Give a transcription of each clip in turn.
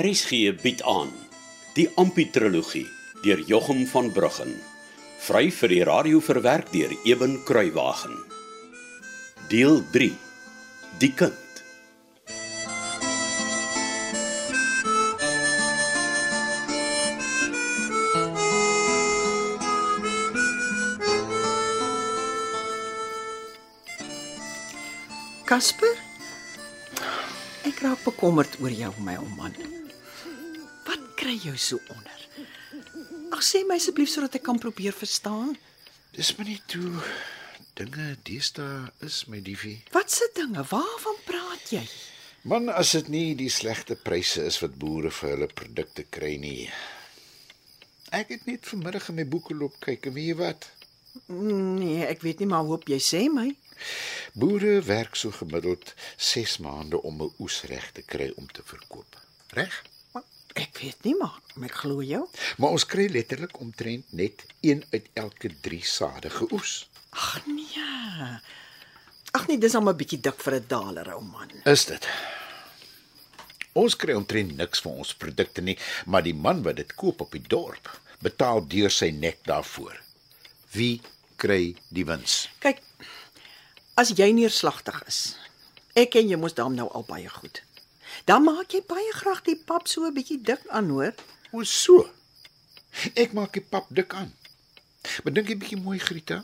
RSG bied aan die Amputrologie deur Jochum van Bruggen. Vry vir die radio verwerk deur Eben Kruiwagen. Deel 3. Die kind. Casper? Ek raak bekommerd oor jou, my ou man. Kry jou so onder? Ag sê my asseblief sodat ek kan probeer verstaan. Dis maar nie toe dinge deesdae is my liefie. Wat se dinge? Waarvan praat jy? Man, as dit nie die slegte pryse is wat boere vir hulle produkte kry nie. Ek het net vanmiddag in my boeke loop kyk en weet jy wat? Nee, ek weet nie maar hoop jy sê my. Boere werk so gemiddeld 6 maande om 'n oes reg te kry om te verkoop. Reg? Ek weet nie maar, ek glo jou. Maar ons kry letterlik omtrent net 1 uit elke 3 sadige oes. Ag nee. Ag nee, dis al 'n bietjie dik vir 'n daler, ou man. Is dit? Ons kry omtrent niks vir ons produkte nie, maar die man wat dit koop op die dorp, betaal deur sy nek daarvoor. Wie kry die wins? Kyk, as jy neerslagtig is. Ek en jy mos daarom nou al baie goed. Dan maak jy baie graag die pap so 'n bietjie dik aan, hoor. O, so. Ek maak die pap dik aan. Maar dink jy bietjie mooi, Grieta?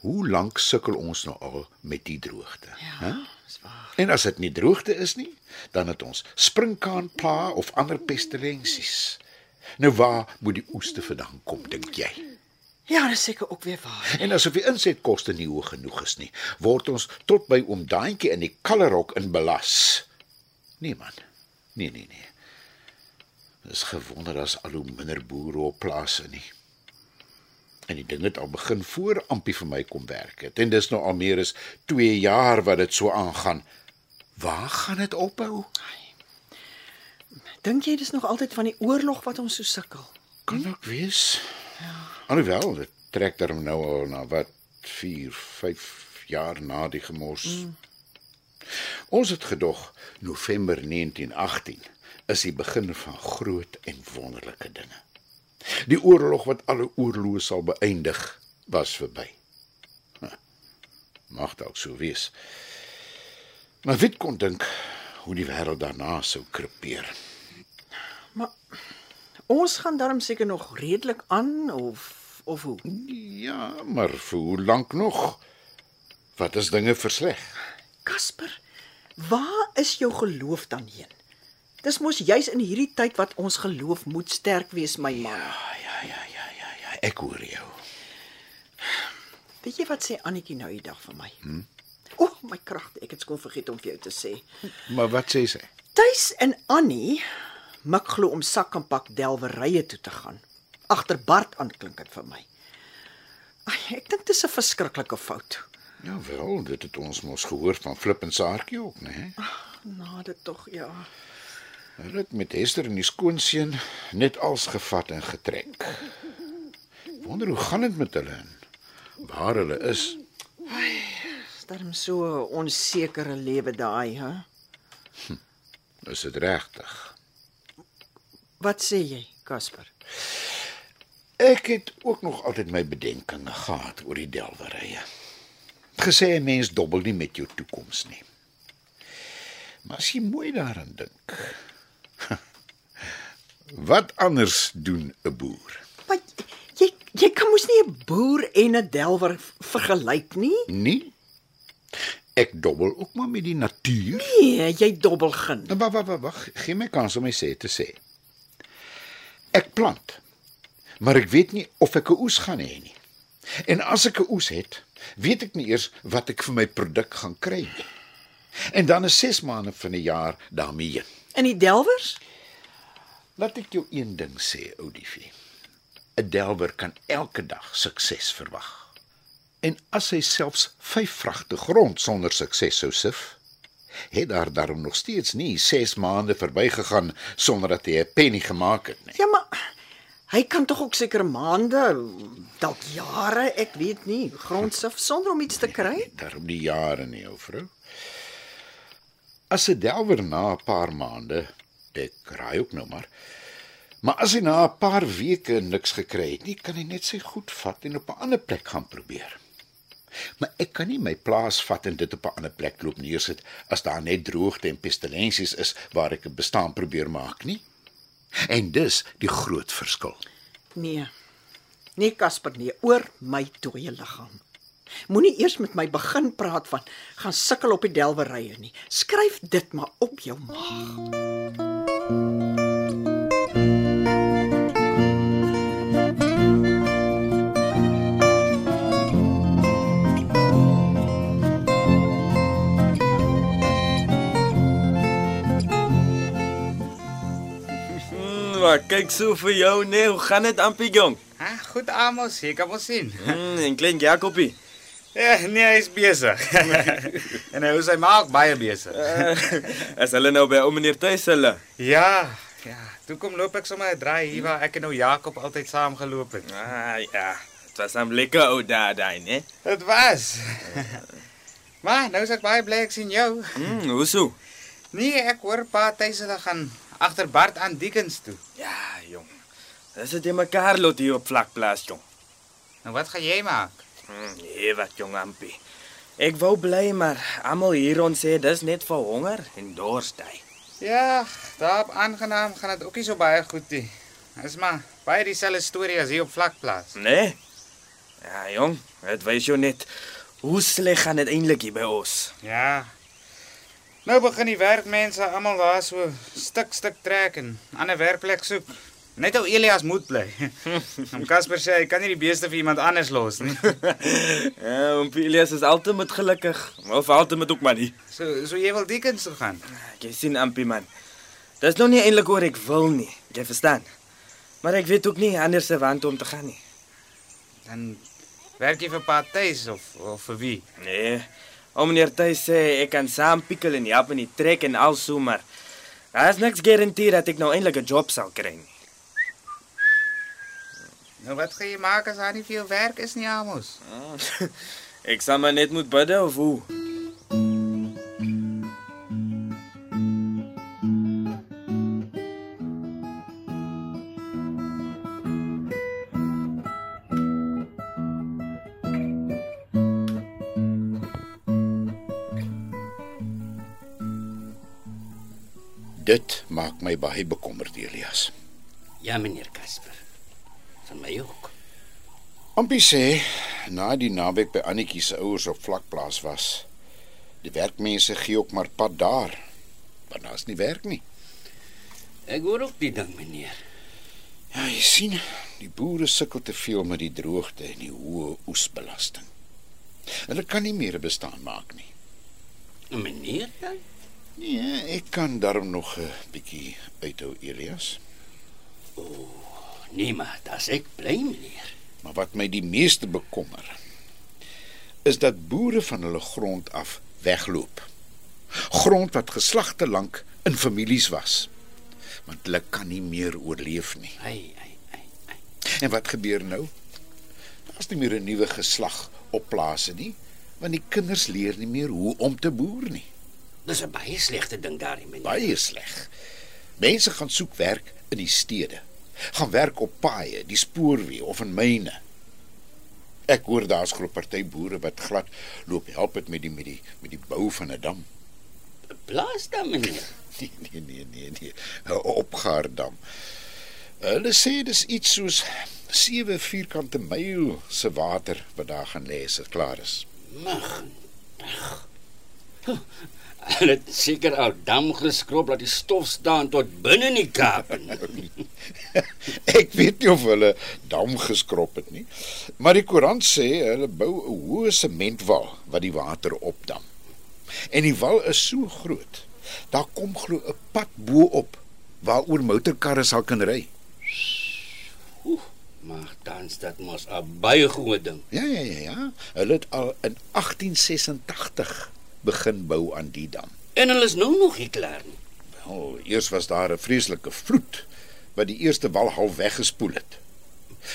Hoe lank sukkel ons nou al met die droogte? Ja, dis waar. En as dit nie droogte is nie, dan het ons sprinkaanpla of ander pestilensies. Nou waar moet die oeste vandaan kom, dink jy? Ja, dis seker ook weer waar. En asof die insetkoste nie hoog genoeg is nie, word ons tot by oom Daantjie in die Kallerok inbelas. Nee man. Nee nee nee. Dis gewonder as al hoe minder boere op plase nie. En die ding het al begin voor Ampie vir my kom werk het. En dis nou al meer as 2 jaar wat dit so aangaan. Waar gaan dit ophou? Dink jy dis nog altyd van die oorlog wat ons so sukkel? Kan ook wees. Ja. Alhoewel dit trek daarom nou al na wat 4, 5 jaar na die gemors. Mm. Ons het gedog November 1918 is die begin van groot en wonderlike dinge. Die oorlog wat alle oorloë sal beëindig, was verby. Mag dalk so wees. Maar wie kon dink hoe die wêreld daarna sou krepeer? Maar ons gaan darm seker nog redelik aan of of hoe? Ja, maar vir hoe lank nog? Wat as dinge versleg? Casper, waar is jou geloof dan heen? Dis mos juis in hierdie tyd wat ons geloof moet sterk wees, my man. Ja, ja, ja, ja, ja, ja. Ek hoor jou. Weet jy wat sê Annetjie nou die dag vir my? Hm? O, oh, my kragte, ek het skoon vergeet om vir jou te sê. Maar wat sê sy? Tuis en Annie mik glo om sak en pak delwerye toe te gaan. Agter Bart aanklink dit vir my. Ai, ek dink dit is 'n verskriklike fout. Ja wel, dit het ons mos gehoor van Flip en Saartjie ook, né? Nou, dit tog ja. Hulle het met Hester en die skoonseun net als gevat en getrek. Wonder hoe gaan dit met hulle en waar hulle is. Daarom so onsekere lewe daai, hè? Is dit regtig? Wat sê jy, Casper? Ek het ook nog altyd my bedenkinge gehad oor die delwerye. Gesê 'n mens dobbel nie met jou toekoms nie. Maar as jy mooi daaraan dink. Wat anders doen 'n boer? Maar jy jy kan mos nie 'n boer en 'n delwer vergelyk nie? Nie? Ek dobbel ook maar met die natuur. Nee, jy dobbel geen. Nou wag, wag, wag, wag. Gee my kans om my sê te sê. Ek plant. Maar ek weet nie of ek 'n oes gaan hê nie. En as ek 'n oes het, weet ek nie eers wat ek vir my produk gaan kry nie. En dan is 6 maande van 'n jaar daarmee heen. In die delwers? Laat ek jou een ding sê, Oudifie. 'n Delwer kan elke dag sukses verwag. En as hy selfs 5 vragte grond sonder sukses sou sif, het daar daarom nog steeds nie 6 maande verbygegaan sonder dat hy 'n penny gemaak het nie. Ja, maar hy kan tog ook seker maande, dalk jare, ek weet nie, grondsif sonder om iets te kry? Daarom die jare nie, ou vrou. As 'n delwer na 'n paar maande Ek raai ook nou maar. Maar as hy na 'n paar weke niks gekry het nie, kan hy net sy goed vat en op 'n ander plek gaan probeer. Maar ek kan nie my plaas vat en dit op 'n ander plek loop neersit as daar net droogte en pestilensies is waar ek 'n bestaan probeer maak nie. En dis die groot verskil. Nee. Nee Casper nee, oor my dooie liggaam. Moenie eers met my begin praat van gaan sukkel op die delwerye nie. Skryf dit maar op jou maag. Maar kyk so vir jou nee, hoe gaan dit Ampie jong? Ha, goed Amos, jy kan mos sien. Mm, en klein Jakobie. Ja, nee, hy is besig. en hy is hy maak baie besig. As hulle nou by ou meneer tuis hulle. Ja, ja. Toe kom loop ek sommer 'n draai hier waar ek en nou Jakob altyd saam geloop het. Ah ja, dit was 'n lekker ou daai daai, né? Dit was. maar nou is ek baie bly ek sien jou. Mm, hoe so? Nee, ek hoor pa tuis hulle gaan agter Bart aan Dickens toe. Ja, jong. Dis dit mekaar lot hier op vlakplaas jong. Nou wat gaan jy maak? Mm, nee, wat jong Ampie. Ek wou bly maar almal hier ons sê dis net vir honger en dorstyd. Ja, daar op aangenaam gaan dit ook nie so baie goed nie. Dis maar baie dieselfde storie as hier op vlakplaas. Nee. Ja, jong, dit wys jou net hoe sleg gaan dit eintlik hier by ons. Ja. Nou begin die werkmense almal daar so stuk stuk trek en ander werkplek soek. Net ou Elias moet bly. Om Casper sê hy kan nie die beeste vir iemand anders los nie. ja, oom Elias is altyd met gelukkig. Of altyd met ook maar nie. So so jy wil Dickens toe gaan. Jy sien Ampie man. Dis nog nie eintlik oor ek wil nie. Jy verstaan. Maar ek weet ook nie anders se wand om te gaan nie. Dan werk jy vir Pa Tuis of of vir wie? Nee. Oom meneer Tuis sê ek kan saam pikkel en help in die trek en al so maar. Daar is niks garandeer dat ek nou eintlik 'n job sal kry nie. Nou wat gaan jy maak as daar nie veel werk is nie, Amos? ek sal maar net moet bid of hoe. Dit maak my baie bekommerd, Elias. Ja, meneer Casper. Van my ook. Ampie sê na die naweek by Annetjie se ouers op vlakplaas was, die werkmense gee ook maar pad daar. Want daar's nie werk nie. Ek hoor ook die ding, meneer. Ja, jy sien, die boere sukkel te veel met die droogte en die hoë oesbelasting. Hulle kan nie meer bestaan maak nie. Meneer dan? Nee, ek kan daarom nog 'n bietjie uithou, Elias. Nee, maar dis ek bly, meneer. Maar wat my die meeste bekommer, is dat boere van hulle grond af wegloop. Grond wat geslagte lank in families was. Want hulle kan nie meer oorleef nie. Ai, ai, ai, ai. En wat gebeur nou? Daar's nie meer 'n nuwe geslag op plase nie, want die kinders leer nie meer hoe om te boer nie. Dis 'n baie slegte ding daar, meneer. Baie sleg. Mense gaan soek werk in die stede. Gaan werk op paaie, die spoorweë of in myne. Ek hoor daar's groot party boere wat glad loop help het met die met die met die bou van 'n dam. Plaas dan, meneer. Nee nee nee nee nee, 'n opgaardam. Hulle sê dis iets soos 7 vierkante myl se water wat daar gaan lê as dit klaar is. Mag. Hulle het seker al dam geskrob dat die stof staan tot binne in die Kaap. Ek weet nie of hulle dam geskrob het nie. Maar die koerant sê hulle bou 'n hoë sementwal wat die water opdam. En die wal is so groot. Daar kom glo 'n pad bo-op waaroor motorkarre sal kan ry. Maar dan is dit mos 'n baie goeie ding. Ja ja ja ja. Hulle het al in 1886 begin bou aan die dam. En hulle is nou nog nie klaar nie. Wel, eers was daar 'n vreeslike vloed wat die eerste wal half weggespoel het.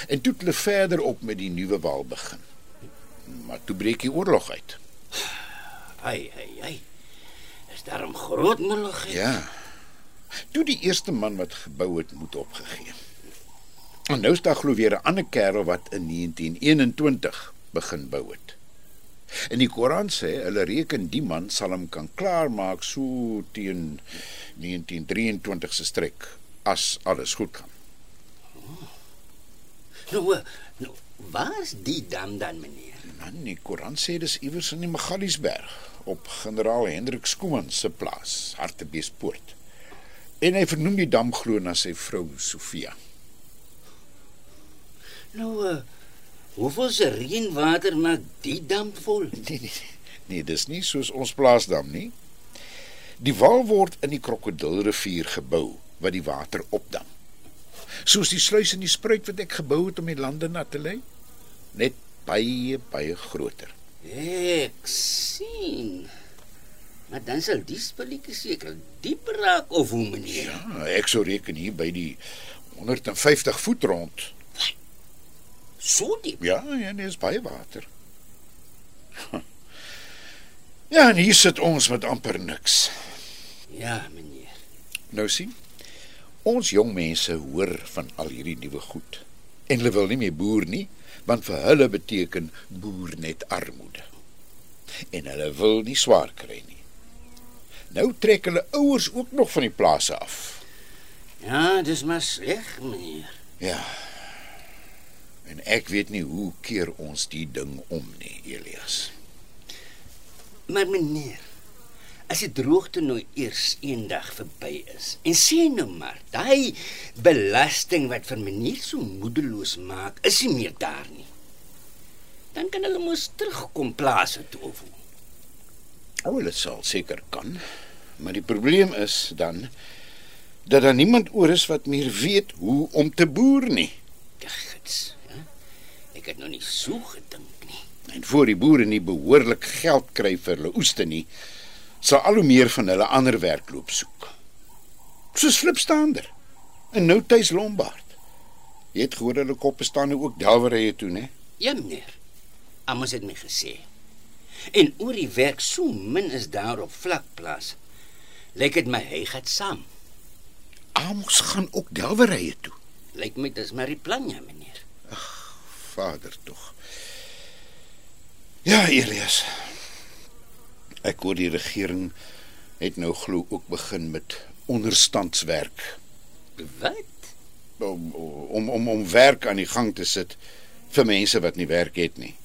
En toe het hulle verder op met die nuwe wal begin. Maar toe breek die oorlog uit. Ai ai ai. Is daarom groot moeilikheid. Ja. Toe die eerste man wat gebou het moet opgegee. En nou is daar glo weer 'n ander kerel wat in 1921 begin bou het. En die Koran sê hulle reken die man sal hom kan klaarmaak so teen 1923 se strek as alles goed gaan. Nou, eh, nou waar is die dam dan, meneer? Man, die Koran sê dis iewers in die Magaliesberg op generaal Hendrik Skooman se plaas, Hartbeespoort. En hy vernoem die dam glo na sy vrou Sofia. Nou, uh, hoeveel se reënwater maak die dam vol? Nee, nee, nee, dis nie soos ons plaasdam nie. Die wal word in die krokodilrivier gebou wat die water opdam. Soos die sluis en die spruit wat ek gebou het om die lande nat te lê, net baie baie groter. Ek sien. Maar dan sal die spulletjie seker diep raak of hoe meneer? Ja, ek sou reken hier by die 150 voet rond. So diep. Ja, ja, nee, is baie water. Ja, en hier sit ons met amper niks. Ja, meneer. Nou sien. Ons jong mense hoor van al hierdie nuwe goed. En hulle wil nie meer boer nie, want vir hulle beteken boer net armoede. En hulle wil nie swaar kry nie. Nou trek hulle ouers ook nog van die plase af. Ja, dis maar sleg, meneer. Ja. En ek weet nie hoe keer ons die ding om nie, Elias. Maar meneer, as die droogte nou eers eendag verby is en sê nou maar, daai belasting wat vir meneer so moedeloos maak, is nie meer daar nie. Dan kan hulle mos terugkom plase toe of hoe. O, dit sal seker kan. Maar die probleem is dan dat daar niemand oor is wat meer weet hoe om te boer nie. Gits, ja. Ek het nog nie so gedink nie. En voor die boere nie behoorlik geld kry vir hulle oeste nie, sal al hoe meer van hulle ander werk loop soek. Soos flipstaander. En nou tuis Lombard. Jy het gehoor hulle koppe staan nou ook delwerye toe, né? Ja, meneer. Amos het my gesê. En oor die werk so min is daar op vlakplaas. Lyk dit my hy gaan saam. Amos gaan ook delwerye toe. Lyk my dis maar die plan ja, meneer. Vader tog. Ja, Elias. Ek hoor die regering het nou glo ook begin met onderstandswerk Wat? om om om om werk aan die gang te sit vir mense wat nie werk het nie.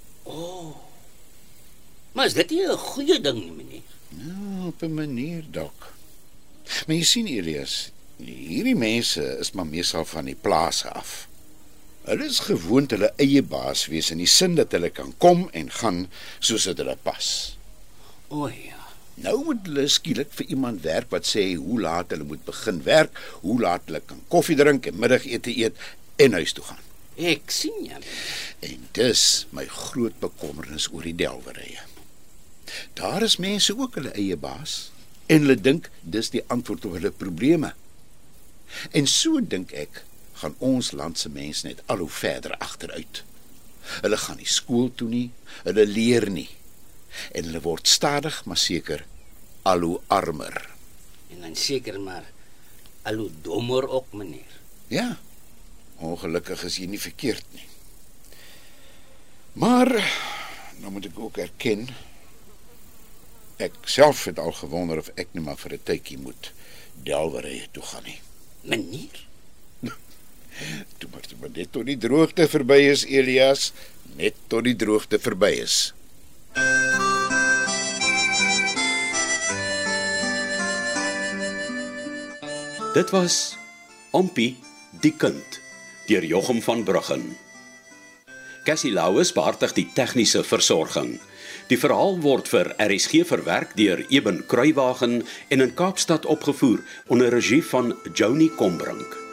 Maar is dit nie 'n goeie ding nie, meneer? Ja, op 'n manier dalk. Maar jy sien Elias, hierdie mense is maar meestal van die plase af. Hulle is gewoond hulle eie baas wees in die sin dat hulle kan kom en gaan soos dit hulle pas. O ja. Nou moet hulle skielik vir iemand werk wat sê hoe laat hulle moet begin werk, hoe laat hulle kan koffie drink en middagete eet en huis toe gaan. Ek sien meneer. En dis my groot bekommernis oor die delwerye. Daar is mense ook hulle eie baas en hulle dink dis die antwoord op hulle probleme. En so dink ek gaan ons land se mense net al hoe verder agteruit. Hulle gaan nie skool toe nie, hulle leer nie. En hulle word stadig maar seker al hoe armer. En dan seker maar al hoe dommer ook, meneer. Ja. Ongelukkig is jy nie verkeerd nie. Maar nou moet ek ook erken ek self het al gewonder of ek net maar vir 'n tydjie moet Delwerye toe gaan nie. Meneer? Toe maar, toe maar net tot die droogte verby is Elias, net tot die droogte verby is. Dit was Ompie die kind deur Jochum van Bruggen. Cassie Louws beheerdig die tegniese versorging. Die verhaal word vir RSG verwerk deur Eben Kruiwagen en in Kaapstad opgevoer onder regie van Joni Combrink.